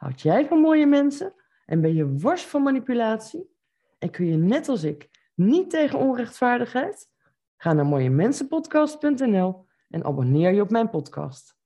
houd jij van mooie mensen en ben je worst van manipulatie? En kun je net als ik niet tegen onrechtvaardigheid? Ga naar mooiemensenpodcast.nl en abonneer je op mijn podcast.